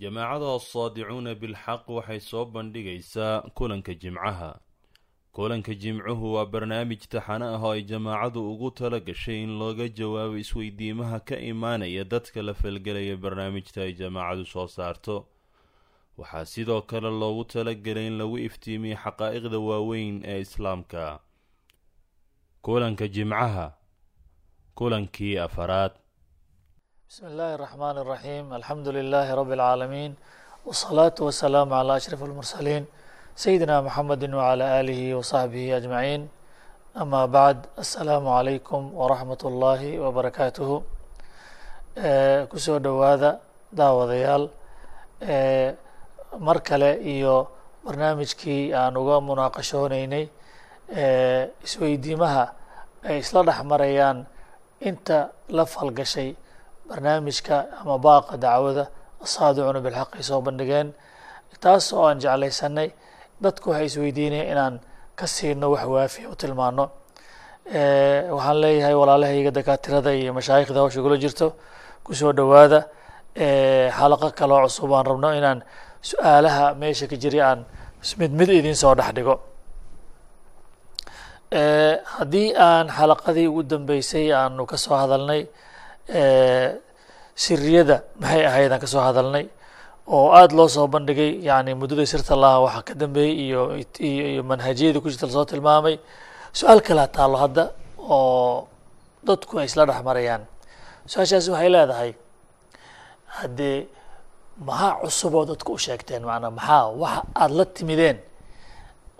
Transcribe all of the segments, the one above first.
jamaacada assaadicuuna bilxaq waxay soo bandhigaysaa kulanka jimcaha. Kulanka jimcuhu waa barnaamij taxane ah oo ay jamaacadu ugu tala gashay in looga jawaabo isweydiimaha ka imaanaya dadka la falgelaya barnaamijta ay jamaacadu soo saarto. Waxaa sidoo kale loogu talagelay in lagu iftiimiyo xaqaa'iqda waaweyn ee islaamka. Kulanka jimcaha. Kulankii afaraad بسم الله الرحمن الرحيم الحمد لله رب العالمين والصلاة والسلام على أشرف المرسلين سيدنا محمد وعلى آله وصحبه أجمعين أما بعد السلام عليكم ورحمة الله وبركاته kusoo dhowaada daawadayaal mar kale iyo barnaamijkii aan uga munaaqashooneynay isweydiimaha ay isla dhex marayaan inta la falgashay barnaamijka ama baaqa dacwada asaadicuna bilxaq ay soo bandhigeen. Taas oo aan jeclaysanay dadku waxay isweydiinaya inaan ka siino wax waafiya u tilmaano. Waxaan leeyahay walaalahayga dakaatirada iyo mashaayikhda hawsha kula jirto ku soo dhowaada. Xalaqo kaloo cusub aan rabno inaan su'aalaha meesha ka jiri aan mid mid idin soo dhex dhigo. Haddii aan xalaqadii ugu dambeysay aanu ka soo hadalnay siriyada maxay ahayd aan ka soo hadalnay oo aada loo soo bandhigay yani muddada sirta laha waxa ka dambeeyey iyo iyo manhajiyada ku jirta la soo tilmaamay. Su'aal kalea taalo hadda oo dadku ay isla dhex marayaan. Su'aashaasi waxay leedahay haddee maxaa cusub oo dadku u sheegteen? Maanaa maxaa waxa aada la timideen?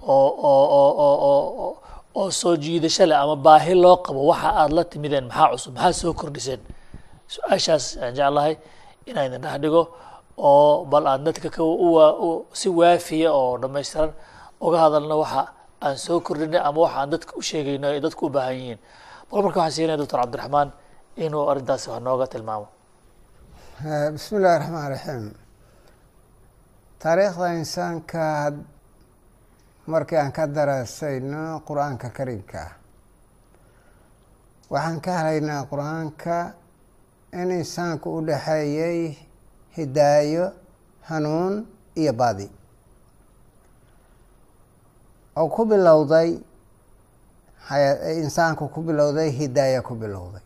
Oo oo oo oo oo oo soo jiidasho leh ama baahi loo qabo waxa aada la timideen? Maxaa cusub? Maxaa soo kordhiseen su'aashaas aan jeclahay inaan idin dhex dhigo oo bal aan dadka ka si waafiya oo dhamaystiran uga hadalno waxa aan soo kordhinay ama waxa aan dadka u sheegayno ay dadku u baahan yihiin. Bal marka waxaan siinaya doctor cabdiraxmaan inuu arrintaasi wax nooga tilmaamo. Bismi illahi raxmaan raxiim taariikhda insaanka markii aan ka daraasayno qur'aanka kariimka. Ah waxaan ka helaynaa qur'aanka in insaanku u dhexeeyey hidaayo hanuun iyo baadi. Oo ku bilowday insaanku ku bilowday hidaaya ku bilowday.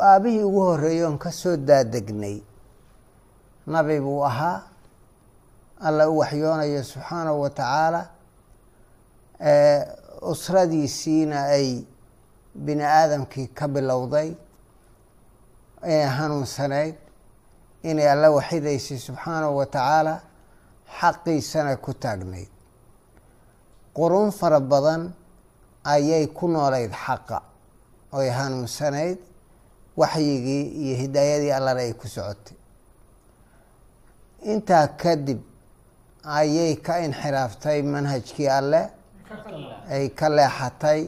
Aabihii ugu horeeyey oon ka soo daadegnay nabi buu ahaa alla u waxyoonayo subxaanahu wa tacaala usradiisiina ay bini aadamkii ka bilowday inay hanuunsanayd inay alla waxidaysay subxaanahu wa tacaala xaqiisana ku taagnayd qurun fara badan ayay ku noolayd xaqa oy hanuunsanayd waxyigii iyo hidaayadii allana ay ku socotay. Intaa kadib ayay ka inxiraaftay manhajkii alle ay ka leexatay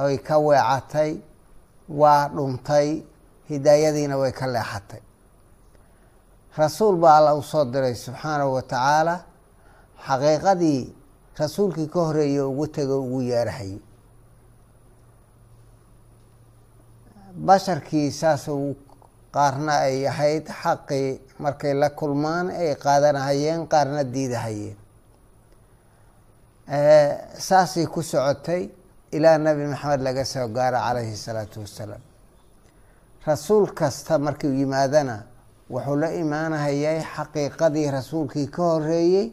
ay ka weecatay waa dhuntay hidaayadiina way ka leexatay. Rasuul baa alla u soo diray subxaanahu wa tacaala xaqiiqadii rasuulkii ka horeeyey ugu tego ugu yeerahayo basharkii saas qaarna ay ahayd xaqii markay la kulmaan ay qaadanahayeen qaarna diidahayeen. Saasay ku socotay ilaa nabi maxamed laga soo gaaro calayhi salaatu wassalaam rasuul kasta markuu yimaadana wuxuu la imaanahayay xaqiiqadii rasuulkii ka horeeyey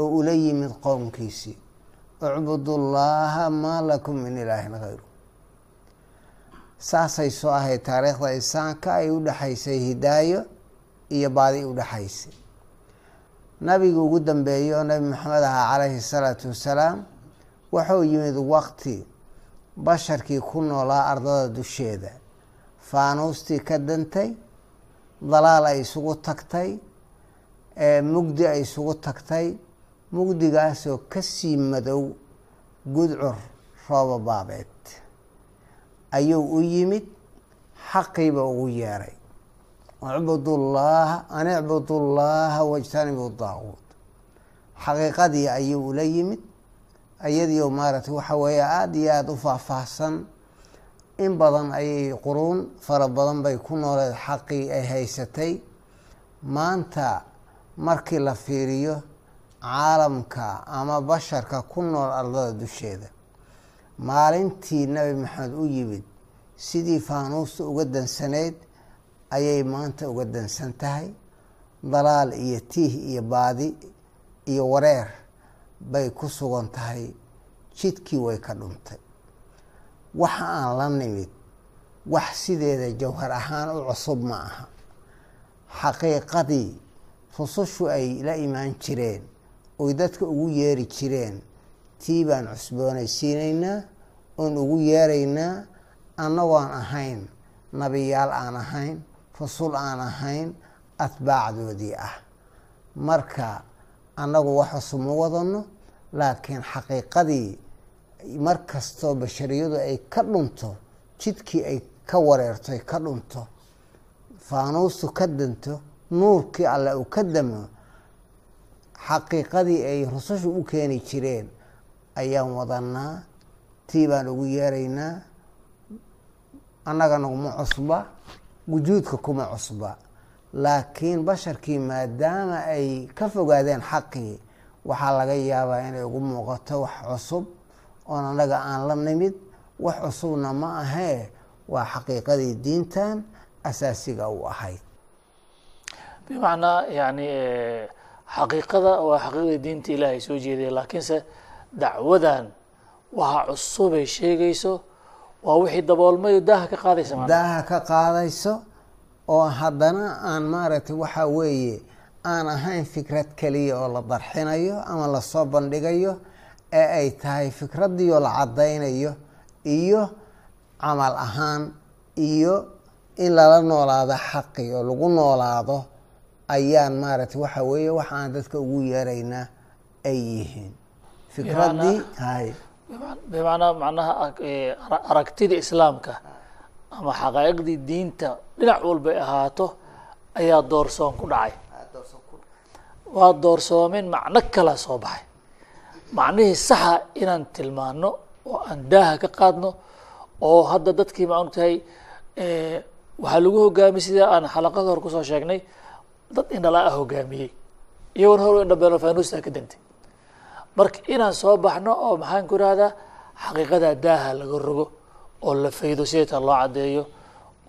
oo ula yimid qowmkiisii. Ucbudullaaha maa lakum min ilaahin hayru saasay soo ahayd taariikhda insaanka ay u dhexaysay hidaayo iyo baadi u dhexaysay nabiga ugu dambeeyey oo nabi maxamed ahaa calayhi salaatu wassalaam wuxuu yimid waqti basharkii ku noolaa ardada dusheeda. Faanuustii ka dantay dalaal ay isugu tagtay mugdi ay isugu tagtay. Mugdigaasoo ka sii madow gudcur rooba baabeed. Ayuu u yimid xaqiiba ugu yeeray. Ucbudullaaha an icbudu llaaha wajtanibu daaquud xaqiiqadii ayuu ula yimid iyadiio maaragtay waxa weeye aada iyo aada u faahfaahsan. In badan ayay quruun fara badan bay ku nooleed xaqii ay haysatay. Maanta markii la fiiriyo caalamka ama basharka ku nool ardada dusheeda maalintii nabi maxamed u yimid sidii faanuusta uga dansaneyd ayay maanta uga dansan tahay. Dalaal iyo tiih iyo baadi iyo wareer bay ku sugan tahay jidkii way ka dhuntay. Waxa aan la nimid wax sideeda jawhar ahaan u cusub ma aha. Xaqiiqadii rusushu ay la imaan jireen oy dadka ugu yeeri jireen tii baan cusboonaysiinaynaa oon ugu yeeraynaa annagoon ahayn nabiyaal aan ahayn rasul aan ahayn atbaacdoodii ah. Marka annagu wax cusub ma wadano laakiin xaqiiqadii mar kastoo bashariyadu ay ka dhunto jidkii ay ka wareerto ay ka dhunto faanuustu ka danto nuurkii alle uu ka damo xaqiiqadii ay rusushu u keeni jireen ayaan wadanaa tii baan ugu yeeraynaa annagana kuma cusba wujuudka kuma cusba laakiin basharkii maadaama ay ka fogaadeen xaqii waxaa laga yaabaa inay ugu muuqato wax cusub oon annaga aan la nimid wax cusubna ma ahee waa xaqiiqadii diintan asaasiga u ahayd. Bimacnaa yani xaqiiqada waa xaqiiqdii diinta ilaahay soo jeedaya laakiinse dacwadan waxa cusubay sheegayso waa wixii daboolmayo daaha ka qaadaysa daaha ka qaadayso oo haddana aan maaragtay waxaa weeye aan ahayn fikrad keliya oo la darxinayo ama la soo bandhigayo ee ay tahay fikradiioo la caddaynayo iyo camal ahaan iyo in lala noolaado xaqi oo lagu noolaado ayaan maaragtay waxa weeye waxa aan dadka ugu yeeraynaa ay yihiin. Fikraddii hay. bimacnaa macnaha aragtida islaamka ama xaqaa'iqdii diinta dhinac walbay ahaato ayaa doorsoon ku dhacay. Waa doorsoomeen macno kala soo baxay. Macnihii saxa inaan tilmaano oo aan daaha ka qaadno oo hadda dadkii ma og tahay waxaa lagu hogaamiyey sida aan xalaqada hore ku soo sheegnay dad indhala ah hogaamiyey. Iyagoona hor indhabeeno fanuusta ka dantay marka inaan soo baxno oo maxaan ku irahdaa xaqiiqada daaha laga rogo oo la faydo sideeta loo caddeeyo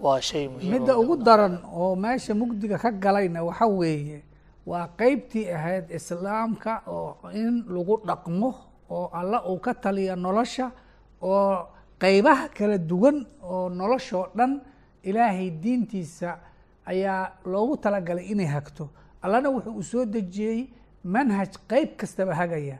waa shay muhiim midda ugu daran oo meesha mugdiga ka galayna waxa weeye waa qeybtii ahayd islaamka oo in lagu dhaqmo oo alla uu ka taliya nolosha oo qeybaha kala duwan oo noloshoo dhan ilaahay diintiisa ayaa loogu talagalay inay hagto. Allana wuxuu u soo dejiyey manhaj qeyb kastaba hagaya.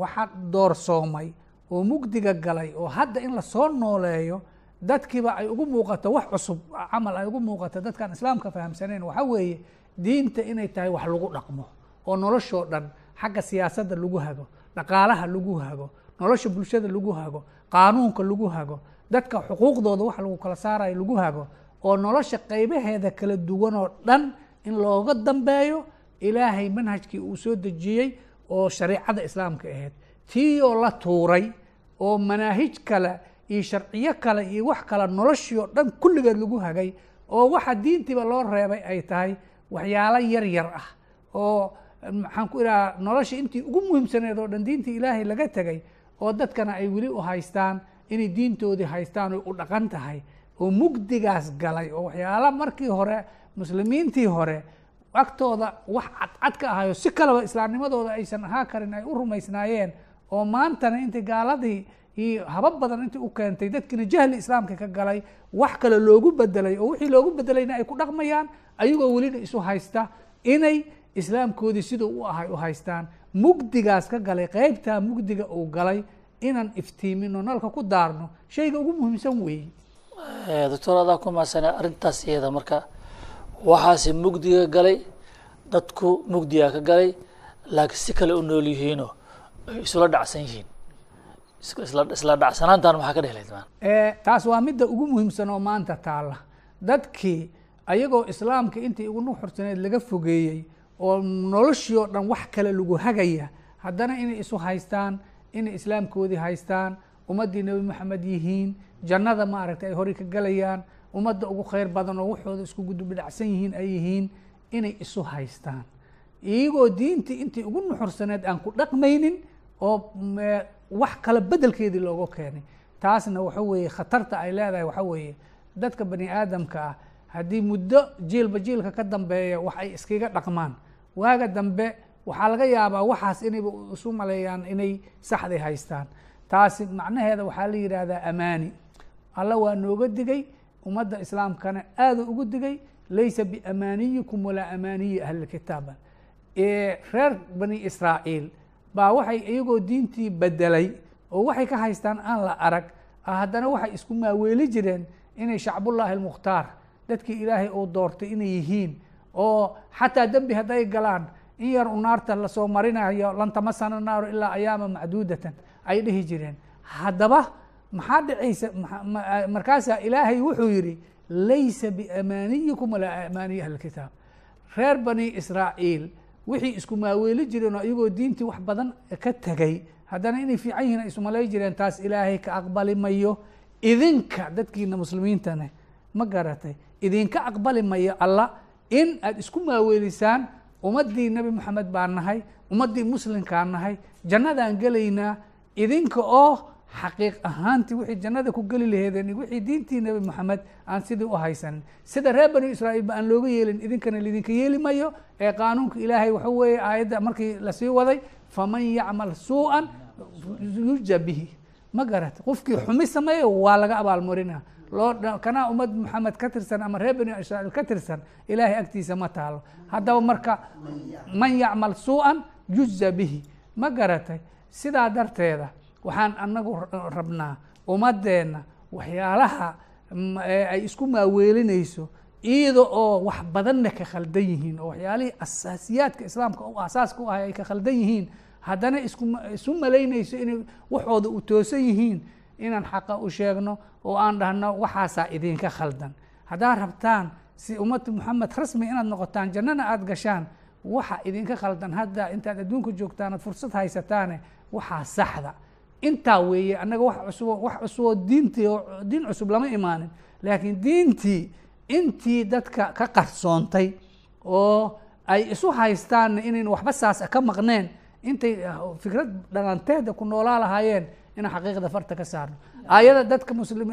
Waxaa doorsoomay oo mugdiga galay oo hadda in la soo nooleeyo dadkiiba ay ugu muuqato wax cusub camal ay ugu muuqato dadkaan islaamka fahamsanayn waxa weeye diinta inay tahay wax lagu dhaqmo oo noloshoo dhan xagga siyaasadda lagu hago dhaqaalaha lagu hago nolosha bulshada lagu hago qaanuunka lagu hago dadka xuquuqdooda wax lagu kala saarayo lagu hago oo nolosha qeybaheeda kala duwan oo dhan in looga dambeeyo ilaahay manhajkii uu soo dejiyey oo shariicada islaamka ahayd. Tii oo la tuuray oo manaahij kale iyo sharciyo kale iyo wax kale noloshii oo dhan kulligeed lagu hagay oo waxa diintiiba loo reebay ay tahay waxyaalo yar yar ah oo maxaan ku idhaha nolosha intii ugu muhiimsaneed oo dhan diintii ilaahay laga tegay oo dadkana ay weli u haystaan inay diintoodii haystaan oy u dhaqan tahay oo mugdigaas galay oo waxyaala markii hore muslimiintii hore agtooda wax cadcad ka ahayo si kaleba islaamnimadooda aysan ahaa karin ay u rumaysnaayeen oo maantana intii gaaladii iyo habab badan intii u keentay dadkiina jahli islaamka ka galay wax kale loogu bedelay oo wixii loogu bedelayna ay ku dhaqmayaan ayagoo welina isu haysta inay islaamkoodii siduu u ahay u haystaan. Mugdigaas ka galay qeybtaa mugdiga uu galay inaan iftiimino nalka ku daarno shayga ugu muhiimsan weeye. Doctor adaa ku maasane arrintaas iyada marka waxaase mugdiga galay dadku mugdigaa ka galay laakiin si kale u nool yihiinoo ay isula dhacsan yihiin isla dhacsanaantan maxaa ka dhehleyd taas waa midda ugu muhiimsan oo maanta taalla. Dadkii ayagoo islaamka intii ugu nuxursaneed laga fogeeyey oo noloshii oo dhan wax kale lagu hagaya haddana inay isu haystaan inay islaamkoodii haystaan ummaddii nebi moxamed yihiin jannada maaragtay ay horey ka gelayaan ummadda ugu khayr badan oo waxooda isku gudubidhacsan yihiin ay yihiin inay isu haystaan. Iyagoo diintii intii ugu nuxursaneed aan ku dhaqmaynin oo wax kale bedelkeedii looga keenay. Taasna waxa weeye khatarta ay leedahay waxa weeye dadka bani aadamka ah haddii muddo jiilba jiilka ka dambeeya wax ay iskaga dhaqmaan. Waaga dambe waxaa laga yaabaa waxaas inayba isu maleeyaan inay saxday haystaan. Taasi macnaheeda waxaa la yidhaahdaa amaani. Alla waa nooga digay ummadda islaamkana aada ugu digay laysa biamaaniyikum walaa amaaniyi ahlilkitaaba reer bani israa'iil baa waxay iyagoo diintii bedelay oo waxay ka haystaan aan la arag haddana waxay isku maaweeli jireen inay shacbullaahi almukhtaar dadkii ilaahay uu doortay inay yihiin oo xataa dembi hadday galaan in yar u naarta la soo marinayo lan tamasana naaru ilaa ayaama macduudatan ay dhihi jireen. Haddaba maxaa dhacaysa markaasaa ilaahay wuxuu yidhi laysa biamaaniyikum walaa amaaniyi ahlilkitaab reer bani israa'iil wixii isku maaweeli jireen oo iyagoo diintii wax badan ka tegay haddana inay fiican yihiin ay ismalay jireen taas ilaahay ka aqbali mayo idinka dadkiina muslimiintane ma garatay. Idinka aqbali mayo alla in aada isku maaweelisaan ummaddii nebi moxamed baan nahay ummaddii muslimkaan nahay. Jannadaan gelaynaa idinka oo xaqiiq ahaantii wixii jannada ku geli laheedeen wixii diintii nebi moxamed aan sidii u haysanin sida reer bani israa'iil ba aan looga yeelin idinkana laidinka yeeli mayo ee qaanuunka ilaahay waxa weeye aayadda markii la sii waday faman yacmal suu-an yuja bihi. Ma garat qofkii xumi sameeya waa laga abaalmarina. Loo kanaa ummad moxamed ka tirsan ama reer bani israa'iil ka tirsan ilaahay agtiisa ma taalo. Haddaba marka man yacmal suu-an yuja bihi. Ma garatay sidaa darteeda waxaan anagu rabnaa ummadeenna waxyaalaha ay isku maaweelinayso iyada oo wax badanna ka khaldan yihiin oo waxyaalihii asaasiyaadka islaamka u asaaska u ahay ay ka khaldan yihiin haddana isku isu malaynayso inay waxooda u toosan yihiin inaan xaqa u sheegno oo aan dhahno waxaasaa idinka khaldan. Haddaad rabtaan si ummadda moxamed rasmi inaad noqotaan jannana aada gashaan waxa idinka khaldan. Hadda intaad adduunka joogtaan aad fursad haysataane waxaa saxda intaa weeye annaga wax cusubo wax cusuboo diintii diin cusub lama imaanin. Laakiin diintii intii dadka ka qarsoontay oo ay isu haystaanna inayn waxba saas ka maqneen intay fikrad dhalanteeda ku noolaa lahaayeen inaan xaqiiqda farta ka saarno. Aayada dadka muslim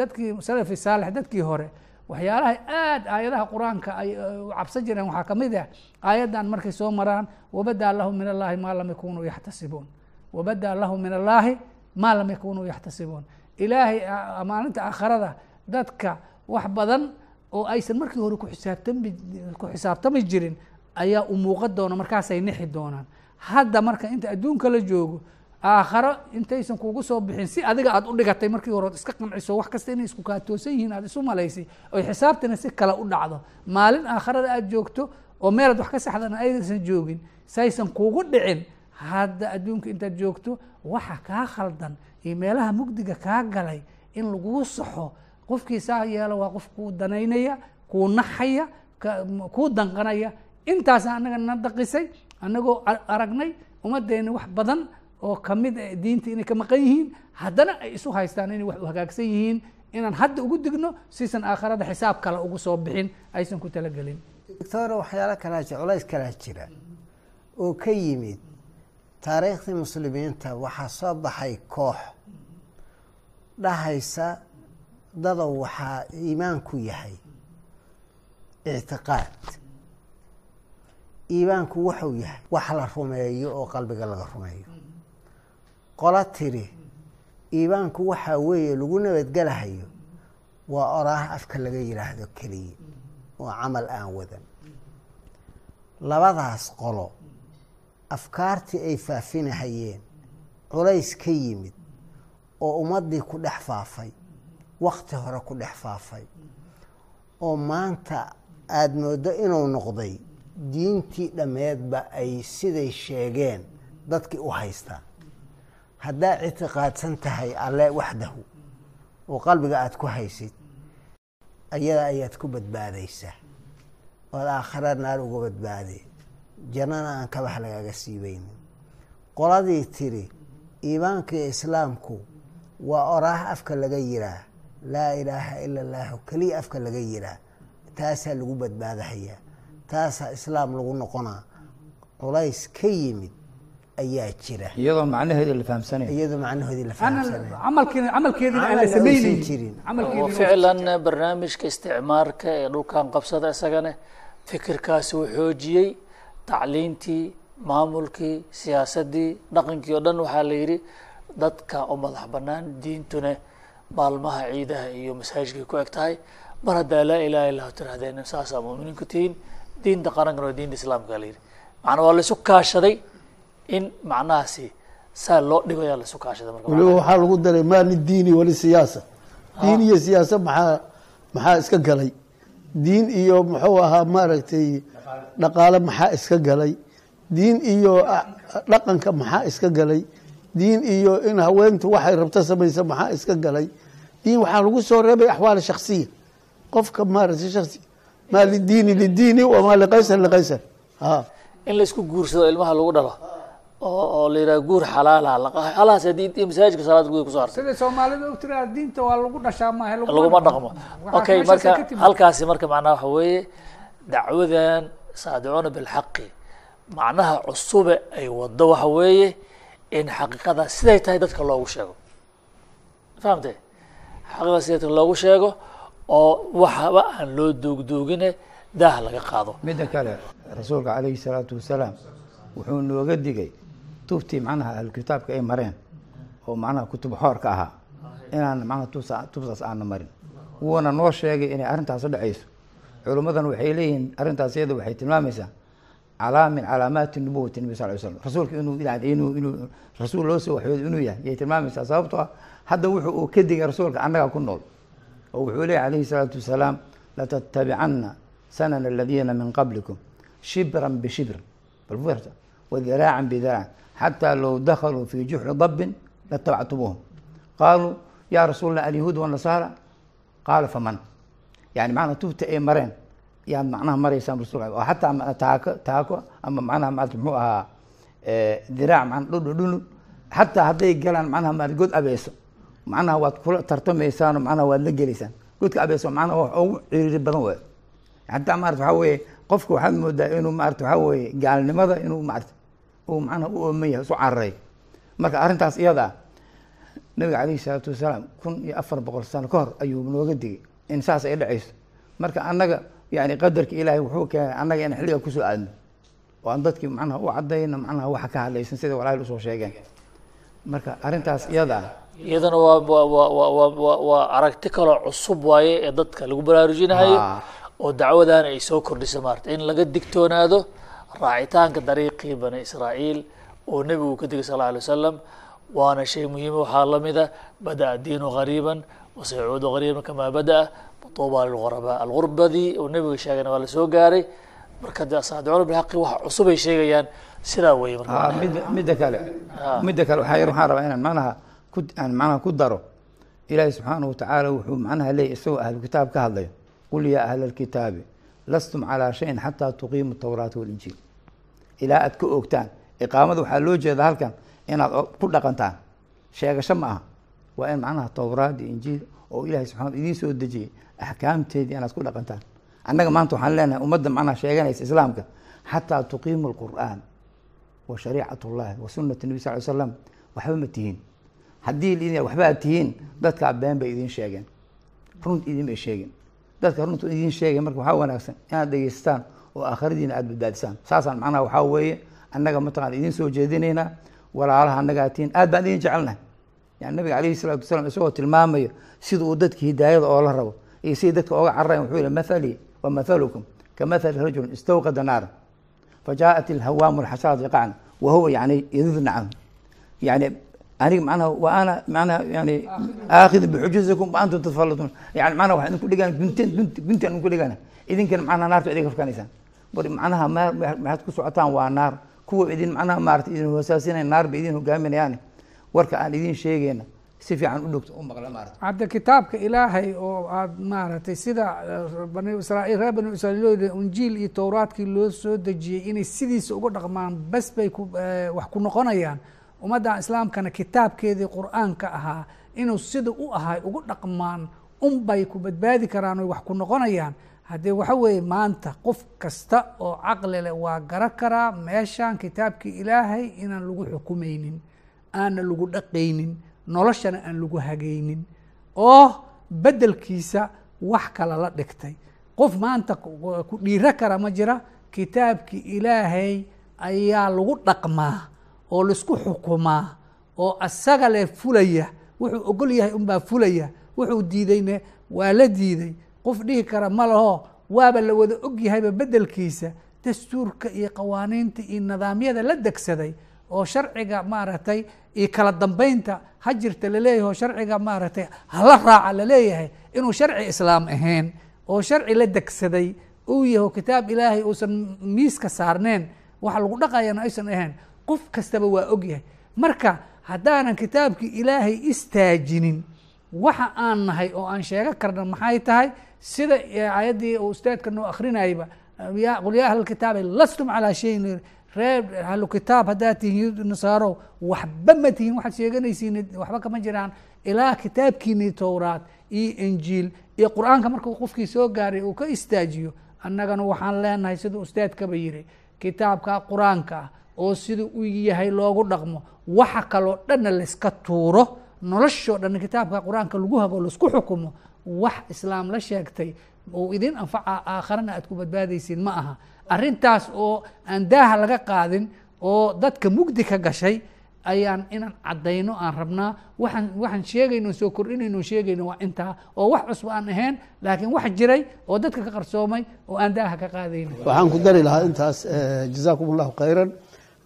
dadkii salafi saalix dadkii hore waxyaalaha aad aayadaha qur'aanka ay cabsan jireen waxaa ka mid ah aayaddan markay soo maraan wabadaa lahum min allahi maa lam yakunuu yaxtasibuun wabadaa lahum min allaahi maa lam yakunuu yaxtasibuun ilaahay maalinta aakharada dadka wax badan oo aysan markii hore kuxisaabtami ku xisaabtami jirin ayaa u muuqan doona markaasay nixi doonaan hadda marka inta adduunka la joogo aakharo intaysan kugu soo bixin si adiga aad u dhigatay markii hore od iska qanciso wax kasta inay isku kaatoosan yihiin aad isu malaysay oy xisaabtana si kale u dhacdo maalin aakharada aad joogto oo meelaad wax ka saxdana aysan joogin saysan kugu dhicin hadda adduunka intaad joogto waxa kaa khaldan iyo meelaha mugdiga kaa galay in laguu saxo. Qofkii saa yeelo waa qof kuu danaynaya kuu naxaya kuu danqanaya. Intaasa annaga na daqisay annagoo aragnay ummaddeena wax badan oo ka mid a diinta inay ka maqan yihiin. Haddana ay isu haystaan inay wax u hagaagsan yihiin. Inaan hadda ugu digno sisan aakharada xisaab kale ugu soo bixin aysan ku talagelin. Doctora waxyaalo kalaa culays kalaa jira oo ka yimid taariikhdii muslimiinta waxaa soo baxay koox dhahaysa dadow waxaa iimaanku yahay ictiqaad. Iimaanku wuxuu yahay wax la rumeeyo oo qalbiga laga rumeeyo. Qola tiri iimaanku waxaa weeye lagu nabadgelahayo waa oraah afka laga yidhaahdo keliya oo camal aan wadan. Labadaas qolo afkaartii ay faafinahayeen culays ka yimid oo ummaddii ku dhex faafay wakti hore ku dhex faafay oo maanta aada mooddo inuu noqday diintii dhammeedba ay siday sheegeen dadkii u haystaan. Haddaa ictiqaadsan tahay alle waxdahu oo qalbiga aada ku haysid ayada ayaad ku badbaadaysaa ood aakhira naar uga badbaaday jannana aan kabax lagaaga siibaynin qoladii tiri iimaanka iyo islaamku waa oraah afka laga yiraa laa ilaaha ila allahu keliya afka laga yiraa taasaa lagu badbaadahayaa taasaa islaam lagu noqonaa. Culays ka yimid ayaa jira. Iyadoo macnaheeda la fahamsanaya. Iyadoo macnahoodii la Ana- fahamsanay aan la jirin. ficlan barnaamijka isticmaarka ee dhulkan qabsada isagana fikirkaasi uu xoojiyey tacliintii maamulkii siyaasaddii dhaqankii oo dhan waxaa la yidhi dadka u madax bannaan diintuna maalmaha ciidaha iyo masaajidkay ku eg tahay. Mar haddaa laa ilaha illahu tirahdeen saasaa muuminiinku tihiin. Diinta qarankana waa diinta islaamka la yidhi. Macnaa waa laisu kaashaday in macnahaasi saa loo dhigayaa laisu kaashaday marka waliba waxaa lagu daray maa lidiini walisiyaasa diin iyo siyaasa maxaa maxaa iska galay? Diin iyo muxuu ahaa maaragtay dhaqaale maxaa iska galay? Diin iyo ah, dhaqanka maxaa iska galay? Diin iyo in haweentu waxay rabto samaysa maxaa iska galay? Diin waxaa lagu soo reebay axwaal shaksiya qofka maaragtay shaksi maa lidiini lidiini wamaa liqaysar liqaysar ha. In la isku guursado ilmaha lagu dhalo oo oo la yidhaha guur xalaala laqa- halaas haddii masaajidka salaada gudaha ku soo hartay. Sida soomaalida tiraa diinta waa lagu dhashaa maaha laguma dhaqmo. Okay meeshaas marka halkaasi marka macnaha waxa weeye dacwadan saadicuuna bilxaqi. Macnaha cusube ay wado waxa weeye in xaqiiqada siday tahay dadka loogu sheego. Fahamte? Xaqiiqada siday tahay loogu sheego oo waxba aan loo duugduugine daah laga qaado. Midda kale rasuulka calayhi salaatu wasalaam wuxuu nooga digay tubtii macnaha ahlukitaabka ay mareen oo macnaha kutub xoorka ahaa. Inaan macnaha tubsa- tubtaas aana marin. Wuuna noo sheegay inay arrintaas dhacayso culimmadan waxay leeyihiin arrintaas iyada waxay tilmaamaysaa calaa min calaamaati nubuwati nabi sal ly slam rasuulka inuu inuu inuu rasuul loo soo waxyooday inuu yahay yay tilmaamaysaa sababtoo ah hadda wuxuu uu ka digay rasuulka annaga ku nool. Oo wuxuu leeyahy calayhi salaatu wasalaam latattabicanna sanana aladiina min qablikum shibran bishibrin bal fiirta wadiraacan bidiraac xataa low dakhaluu fii juxri dabbin latabactumuuhum qaaluu yaa rasuul alyahuud wanasaara qaala faman yani macnaha tubta ay mareen yaad macnaha maraysaan rasul oo xataa ma- taako taako ama macnaha maarata muxuu ahaa diraac macna dhudhu dhunu xataa hadday galaan macnaha maarata god abeeso macnaha waad kula tartamaysaanoo macnaha waad la gelaysaan godka abeeso macnaha ugu ciriiri badan waay xataa maarata waxaa weeye qofka waxaad moodaa inuu maarata waxaa weeye gaalnimada inuu maarata uu macnaha u ooman yahay isu cararay marka arrintaas iyada nabiga calayhi salaatu wasalaam kun iyo afar boqol sano ka hor ayuu nooga digay in saas ay dhacayso. Marka annaga yani qadarka ilaahay wuxuu keenay annaga in xilliga ku soo aadno. Oo aan dadkii macnaha u cadayno macnaha waxa ka hadlaysan sida walaal u soo sheegeen. Marka arrintaas iyada ah. Iyadana waa waa waa aragti kaloo cusub waaye ee dadka lagu baraarujinayo Ah. oo dacwadan ay soo kordhisa maarata in laga digtoonaado raacitaanka dariiqii bani israa'iil oo nebigu ka digay sal alla alay wasalam waana shay muhiima waxaa lamida bada'a diinu gariiban wasayacuudu gariiban kamaa bada'a matuuba lilghurabaa algurbadii oo nebiga sheegayna waa la soo gaaray marka de saadicuuna bilxaqi wax cusub ay sheegayaan sidaa Ah, midda kale midda kale waxaa yar waxaan rabaa inaan macnaha ku aan macnaha ku daro ilaahi subxaanahu watacaala wuxuu macnaha leeyahy isagoo ahlu kitaab ka hadlayo qul yaa ahla alkitaabi lastum calaa shayin xataa tuqiimu tawraata walinjiil ilaa aad ka oogtaan iqaamada waxaa loo jeeda halkan inaad ku dhaqantaan sheegasho ma aha waa in macnaha towraad iyo injiil oo ilaahay subxana idiin soo dejiyey axkaamteedii inaad ku dhaqantaan. Annaga maanta waxaan leenahay ummadda macnaha sheeganaysa islaamka xataa tuqiimu alqur'aan wa shariicat ullahi wa sunat nabi sal ly slam waxba ma tihiin. Haddii waxba aad tihiin dadkaa been bay idiin sheegeen. Runt idin bay sheegeen. Dadka runta idiin sheegay marka waxaa wanaagsan inaad dhegeystaan oo aakhiradiina aad badbaadisaan saasaan macnaha waxaa weeye annaga mataqana idiin soo jeedinaynaa walaalaha annagaa tihiin aad baan idin jecelnahay yani nabiga alayhi salatu wasalam isagoo tilmaamayo sida uu dadka hidaayada oola rabo iyo siday dadka ooga cararayan wuxuu yihi maali wa maalukum ka maali rajulin istawqada naara fajaءat ilhawaamu lxashaad yaqacna wahuwa yani yadidna canhu yani anig manaha wa ana manaha yani aakhidin bixujuzikum wa antum tatafalladuun yani manaha waxaan idinku dhigaan gunteen guntaan idinku dhigana idinkana manaha naarta idiga afkaanaysaan war manaha maar waxaad ku socotaan waa naar. Kuwa idin manaha maarata idin hoosaasinaya naar bay idin hogaaminayaan warka aan idin sheegayna si fiican u dhogto u maqla maarata hadda kitaabka ilaahay oo aada maaragtay sida eh, bani israa'iil reer bani israa'iil injiil iyo towraadkii loo soo dejiyey inay sidiisa uga dhaqmaan bes bay ku eh, wax ku noqonayaan. Ummaddan islaamkana kitaabkeedii qur'aanka ahaa inuu sida u ahay ugu dhaqmaan unbay ku badbaadi karaan oy wax ku noqonayaan. Haddee waxa weeye maanta qof kasta oo caqli leh waa garan karaa meeshan kitaabkii ilaahay inaan lagu xukumaynin aana lagu dhaqaynin noloshana aan lagu hagaynin oo beddelkiisa wax kala la dhigtay. Qof maanta ku dhiiro kara ma jira kitaabkii ilaahay ayaa lagu dhaqmaa oo la isku xukumaa oo asaga le fulaya. Wuxuu ogol yahay unbaa fulaya wuxuu diidayne waa la diiday. Qof dhihi kara ma laho waaba la wada og yahayba beddelkiisa. Dastuurka iyo qawaaniinta iyo nidaamyada la degsaday oo sharciga maaragtay iyo kala dambeynta ha jirta la leeyahay oo sharciga maaragtay hala raaca la leeyahay inuu sharci islaam ahayn oo sharci la degsaday uu yaho kitaab ilaahay uusan miiska saarneen waxa lagu dhaqayana aysan ahayn qof kastaba waa og yahay. Marka haddaanan kitaabkii ilaahay istaajinin waxa aan nahay oo aan sheego karna maxay tahay? Sida aayaddii uu ustaadka noo akrinayba qul yaa lastum calaa shayin reer ahlu kitaab haddaad tihiin nasaaro waxba ma tihiin waxaad sheeganaysiin waxba kama jiraan. Ilaa kitaabkiini towraad iyo injiil iyo qur'aanka markuu qofkii soo gaaray uu ka istaajiyo annagana waxaan leenahay siduu ustaadkaba yiri kitaabka qur'aanka oo siduu u yahay loogu dhaqmo waxa kaloo dhanna layska tuuro noloshoo dhan kitaabka qur'aanka lagu hago la isku xukumo wax islaam la sheegtay uu idin anfaca aakharana aad ku badbaadaysiin ma aha arrintaas oo aan daaha laga qaadin oo dadka mugdi ka gashay ayaan inaan caddayno aan rabnaa waxaan waxaan sheegayno soo kordhinayno sheegayno waa intaa oo wax cusub aan ahayn laakiin wax jiray oo dadka ka qarsoomay oo aan daaha ka qaadayno. Waxaan ku dari lahaa intaas jazaakum allahu khayran.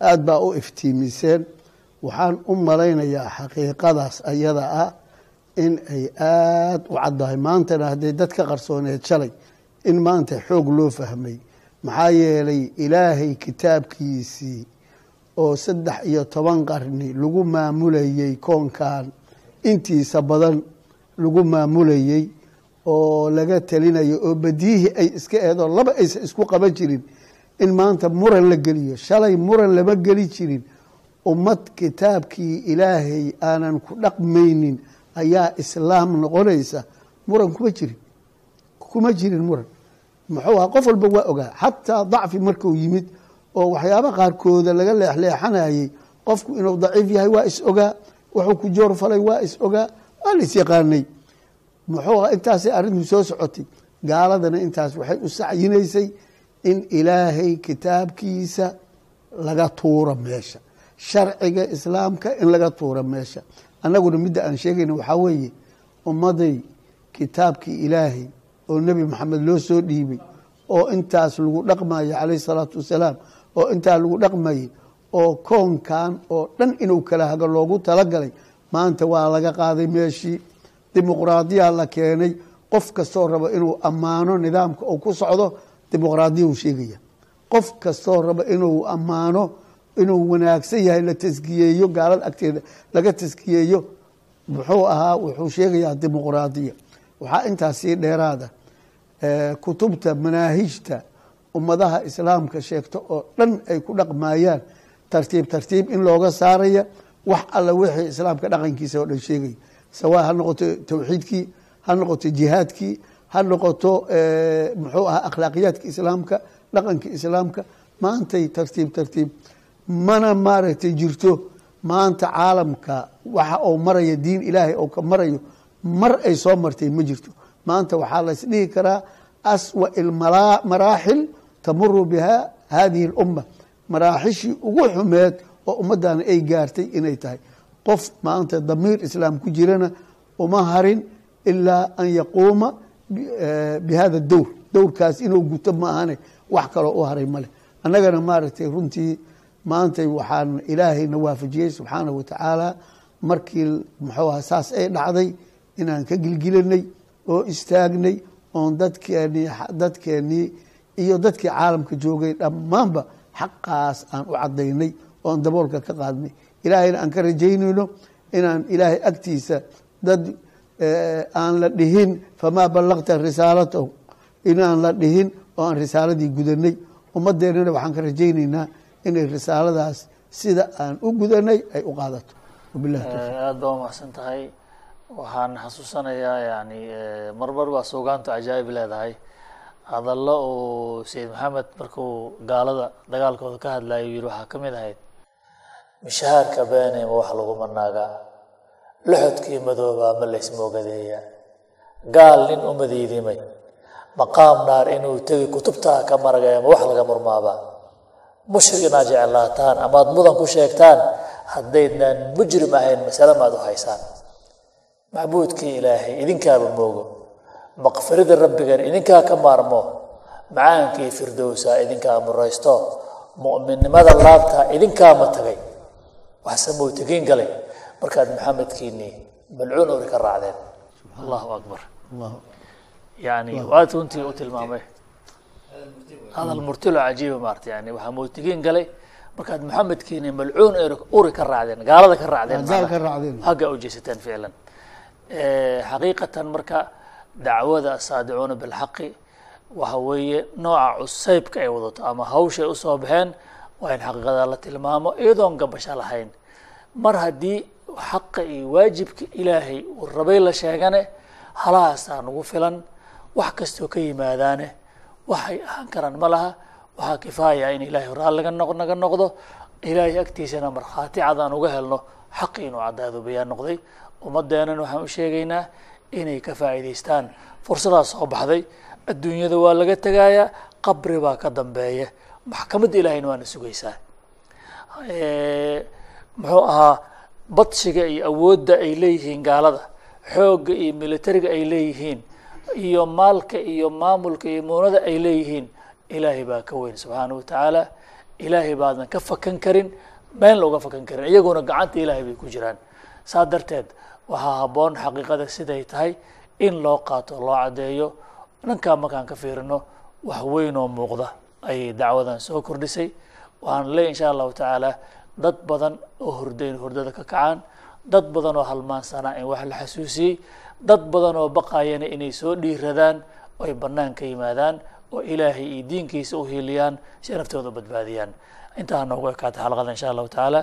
Aada baa u iftiimiseen. Waxaan u malaynayaa xaqiiqadaas ayada ah in ay aada u caddahay. Maantana hadday dad ka qarsooneed shalay in maanta xoog loo fahmay maxaa yeelay ilaahay kitaabkiisii oo saddex iyo toban qarni lagu maamulayey koonkan intiisa badan lagu maamulayey oo laga telinayo oo badiyihii ay iska eedoo laba aysan isku qaban jirin in maanta muran la geliyo shalay muran lama geli jirin. Ummad kitaabkii ilaahay aanan ku dhaqmaynin ayaa islaam noqonaysa muran kuma jirin kuma jirin muran muxuu aha qof walba waa ogaa xataa dacfi markuu yimid oo waxyaaba qaarkooda laga leexleexanayey qofku inuu daciif yahay waa is ogaa wuxuu ku joor falay waa is ogaa waa la is yaqaanay. Muxuu aha intaasay arrintu soo socotay. Gaaladana intaas waxay u sacyinaysay in ilaahay kitaabkiisa laga tuuro meesha sharciga islaamka in laga tuuro meesha. Annaguna midda aan sheegayna waxaa weeye ummaday kitaabkii ilaahay oo nebi maxamed loo soo dhiibay oo intaas lagu dhaqmayo calayh salaatu wasalaam oo intaa lagu dhaqmayay oo koonkan oo dhan inuu kala hago loogu talagalay maanta waa laga qaaday meeshii dimuqraadiya la keenay qof kastoo rabo inuu ammaano nidaamka uu ku socdo dimuqraadiya uu sheegaya. Qof kastoo rabo inuu ammaano inuu wanaagsan yahay la taskiyeeyo gaalada agteeda laga taskiyeeyo muxuu ahaa wuxuu sheegayaa dimuqraadiya waxaa intaas sii dheeraada kutubta manaahijta ummadaha islaamka sheegta oo dhan ay ku dhaqmayaan tartiib tartiib in looga saaraya wax alla wixii islaamka dhaqankiisa oo dhan sheegaya sawaa ha noqoto tawxiidkii ha noqoto jihaadkii ha noqoto muxuu ahaa akhlaaqiyaadka islaamka dhaqanka islaamka maantay tartiib tartiib mana maaragtay jirto. Maanta caalamka waxa uu maraya diin ilaahay oo ka marayo mar ay soo martay ma jirto. Maanta waxaa la isdhihi karaa aswa maraaxil tamuru biha hadihi اlumma maraaxishii ugu xumeed oo ummaddaana ay gaartay inay tahay. Qof maanta damiir islaam ku jirana uma harin ilaa an yaquuma bihada dowr. Dowrkaas inuu guto ma ahane wax kaloo u haray maleh annagana maaragtay runtii maantay waxaan ilaahayna waafajiyey subxaanahu watacaala markii muxuu aha saas ay dhacday inaan ka gilgilanay oo istaagnay oon dadkeenii dadkeenii iyo dadkii caalamka joogay dhammaanba xaqaas aan u cadaynay oon daboolka ka qaadnay. Ilaahayna aan ka rajaynayno inaan ilaahay agtiisa dad aan la dhihin famaa ballaqta risaalatahu? Inaan la dhihin oo aan risaaladii gudanay. Ummadeennana waxaan ka rajaynaynaa inay risaaladaas sida aan u gudanay ay u qaadato. Wabilahi towfiiq aada baa umahadsan tahay waxaan xasuusanayaa yani marmar baa suugaantu cajaa'ib leedahay. Hadallo uu sayid maxamed markuu gaalada dagaalkooda ka hadlayo yiri waxaa ka mid ahayd mishahaarka beenayma wax lagu manaagaa loxodkii madoobaa ma laysmoogadeeya gaal nin u madiidimay. Maqaam naar inuu tegi kutubtaa ka maragaya ma wax laga murmaabaa mushrik inaad jeclaataan amaad mudan ku sheegtaan haddaydnaan mujrim ahayn masale maad u haysaan macbuudkii ilaahay idinkaaba moogo. Maqfirida rabbigan idinkaa ka maarmo. Macaankii firdowsa idinkaa muraysto mu'minnimada laabtaa idinkaama tagay. Waxse mowtegiin galay markaad maxamedkiinii malcuun ori ka raacdeen. Allahu akbar. Yani waad runtii u tilmaamay. Hadal murtilo cajiiba maarata yani waxaa mowtegiin galay markaad maxamedkiinii malcuun uri ka raacdeen gaalada ka raacdeen gaal ka raacdeen. hagga u jeesateen ficlan xaqiiqatan marka dacwada asaadicuuna bilxaqi waxa weeye nooca cusaybka ay wadato ama hawshay u soo baxeen waa in xaqiiqada la tilmaamo iyadoon gabasho lahayn. Mar haddii xaqa iyo waajibka ilaahay uu rabay la sheegane halahaasaa nagu filan wax kastoo ka yimaadaane waxay ahaan karaan ma laha waxaa kifaaya in ilaahay raalliga noq naga noqdo ilaahay agtiisana markhaati cad aan uga helno xaqi inuu caddaado bayaan noqday. Ummadeennan waxaan u sheegaynaa inay ka faa'iidaystaan. Fursadaas soo baxday adduunyada waa laga tegayaa qabri baa ka dambeeya. Maxkamadda ilaahayna waana sugaysaa. Muxuu ahaa badshiga iyo awoodda ay leeyihiin gaalada xoogga iyo militariga ay leeyihiin iyo maalka iyo maamulka iyo muunada ay leeyihiin ilaahay baa ka weyn subxaana wa tacaala. Ilaahay baadan ka fakan karin meen looga fakan karin iyaguna gacanta ilaahay bay ku jiraan. Saa darteed waxaa habboon xaqiiqada siday tahay in loo qaato loo caddeeyo. Dhankaa markaan ka fiirino wax weyn oo muuqda ayay dacwadan soo kordhisay. Waxaan leey insha allahu tacaala dad badan oo hurdayn hurdada ka kacaan dad badan oo halmaansanaa in wax la xasuusiyey dad badan oo baqayana inay soo dhiiradaan oo ay bannaan ka yimaadaan oo ilaahay iyo diinkiisa u hiiliyaan si naftooda badbaadiyaan. Intaa noogu ekaata xalaqada insha allahu tacaala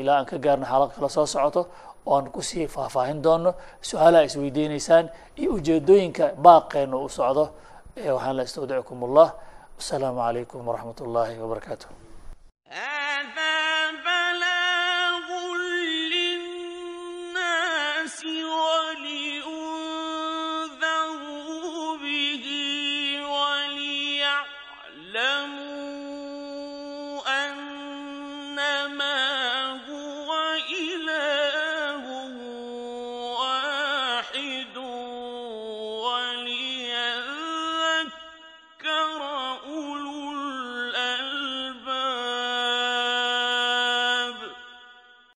ilaa aan ka gaarno xalaqo kala soo socoto oo aan ku sii faahfaahin doono su'aalaha isweydiinaysaan iyo ujeedooyinka baaqeena u socdo waxaan la astawdicukum allah wasalaamu calaykum waraxmat ullaahi wabarakaatuh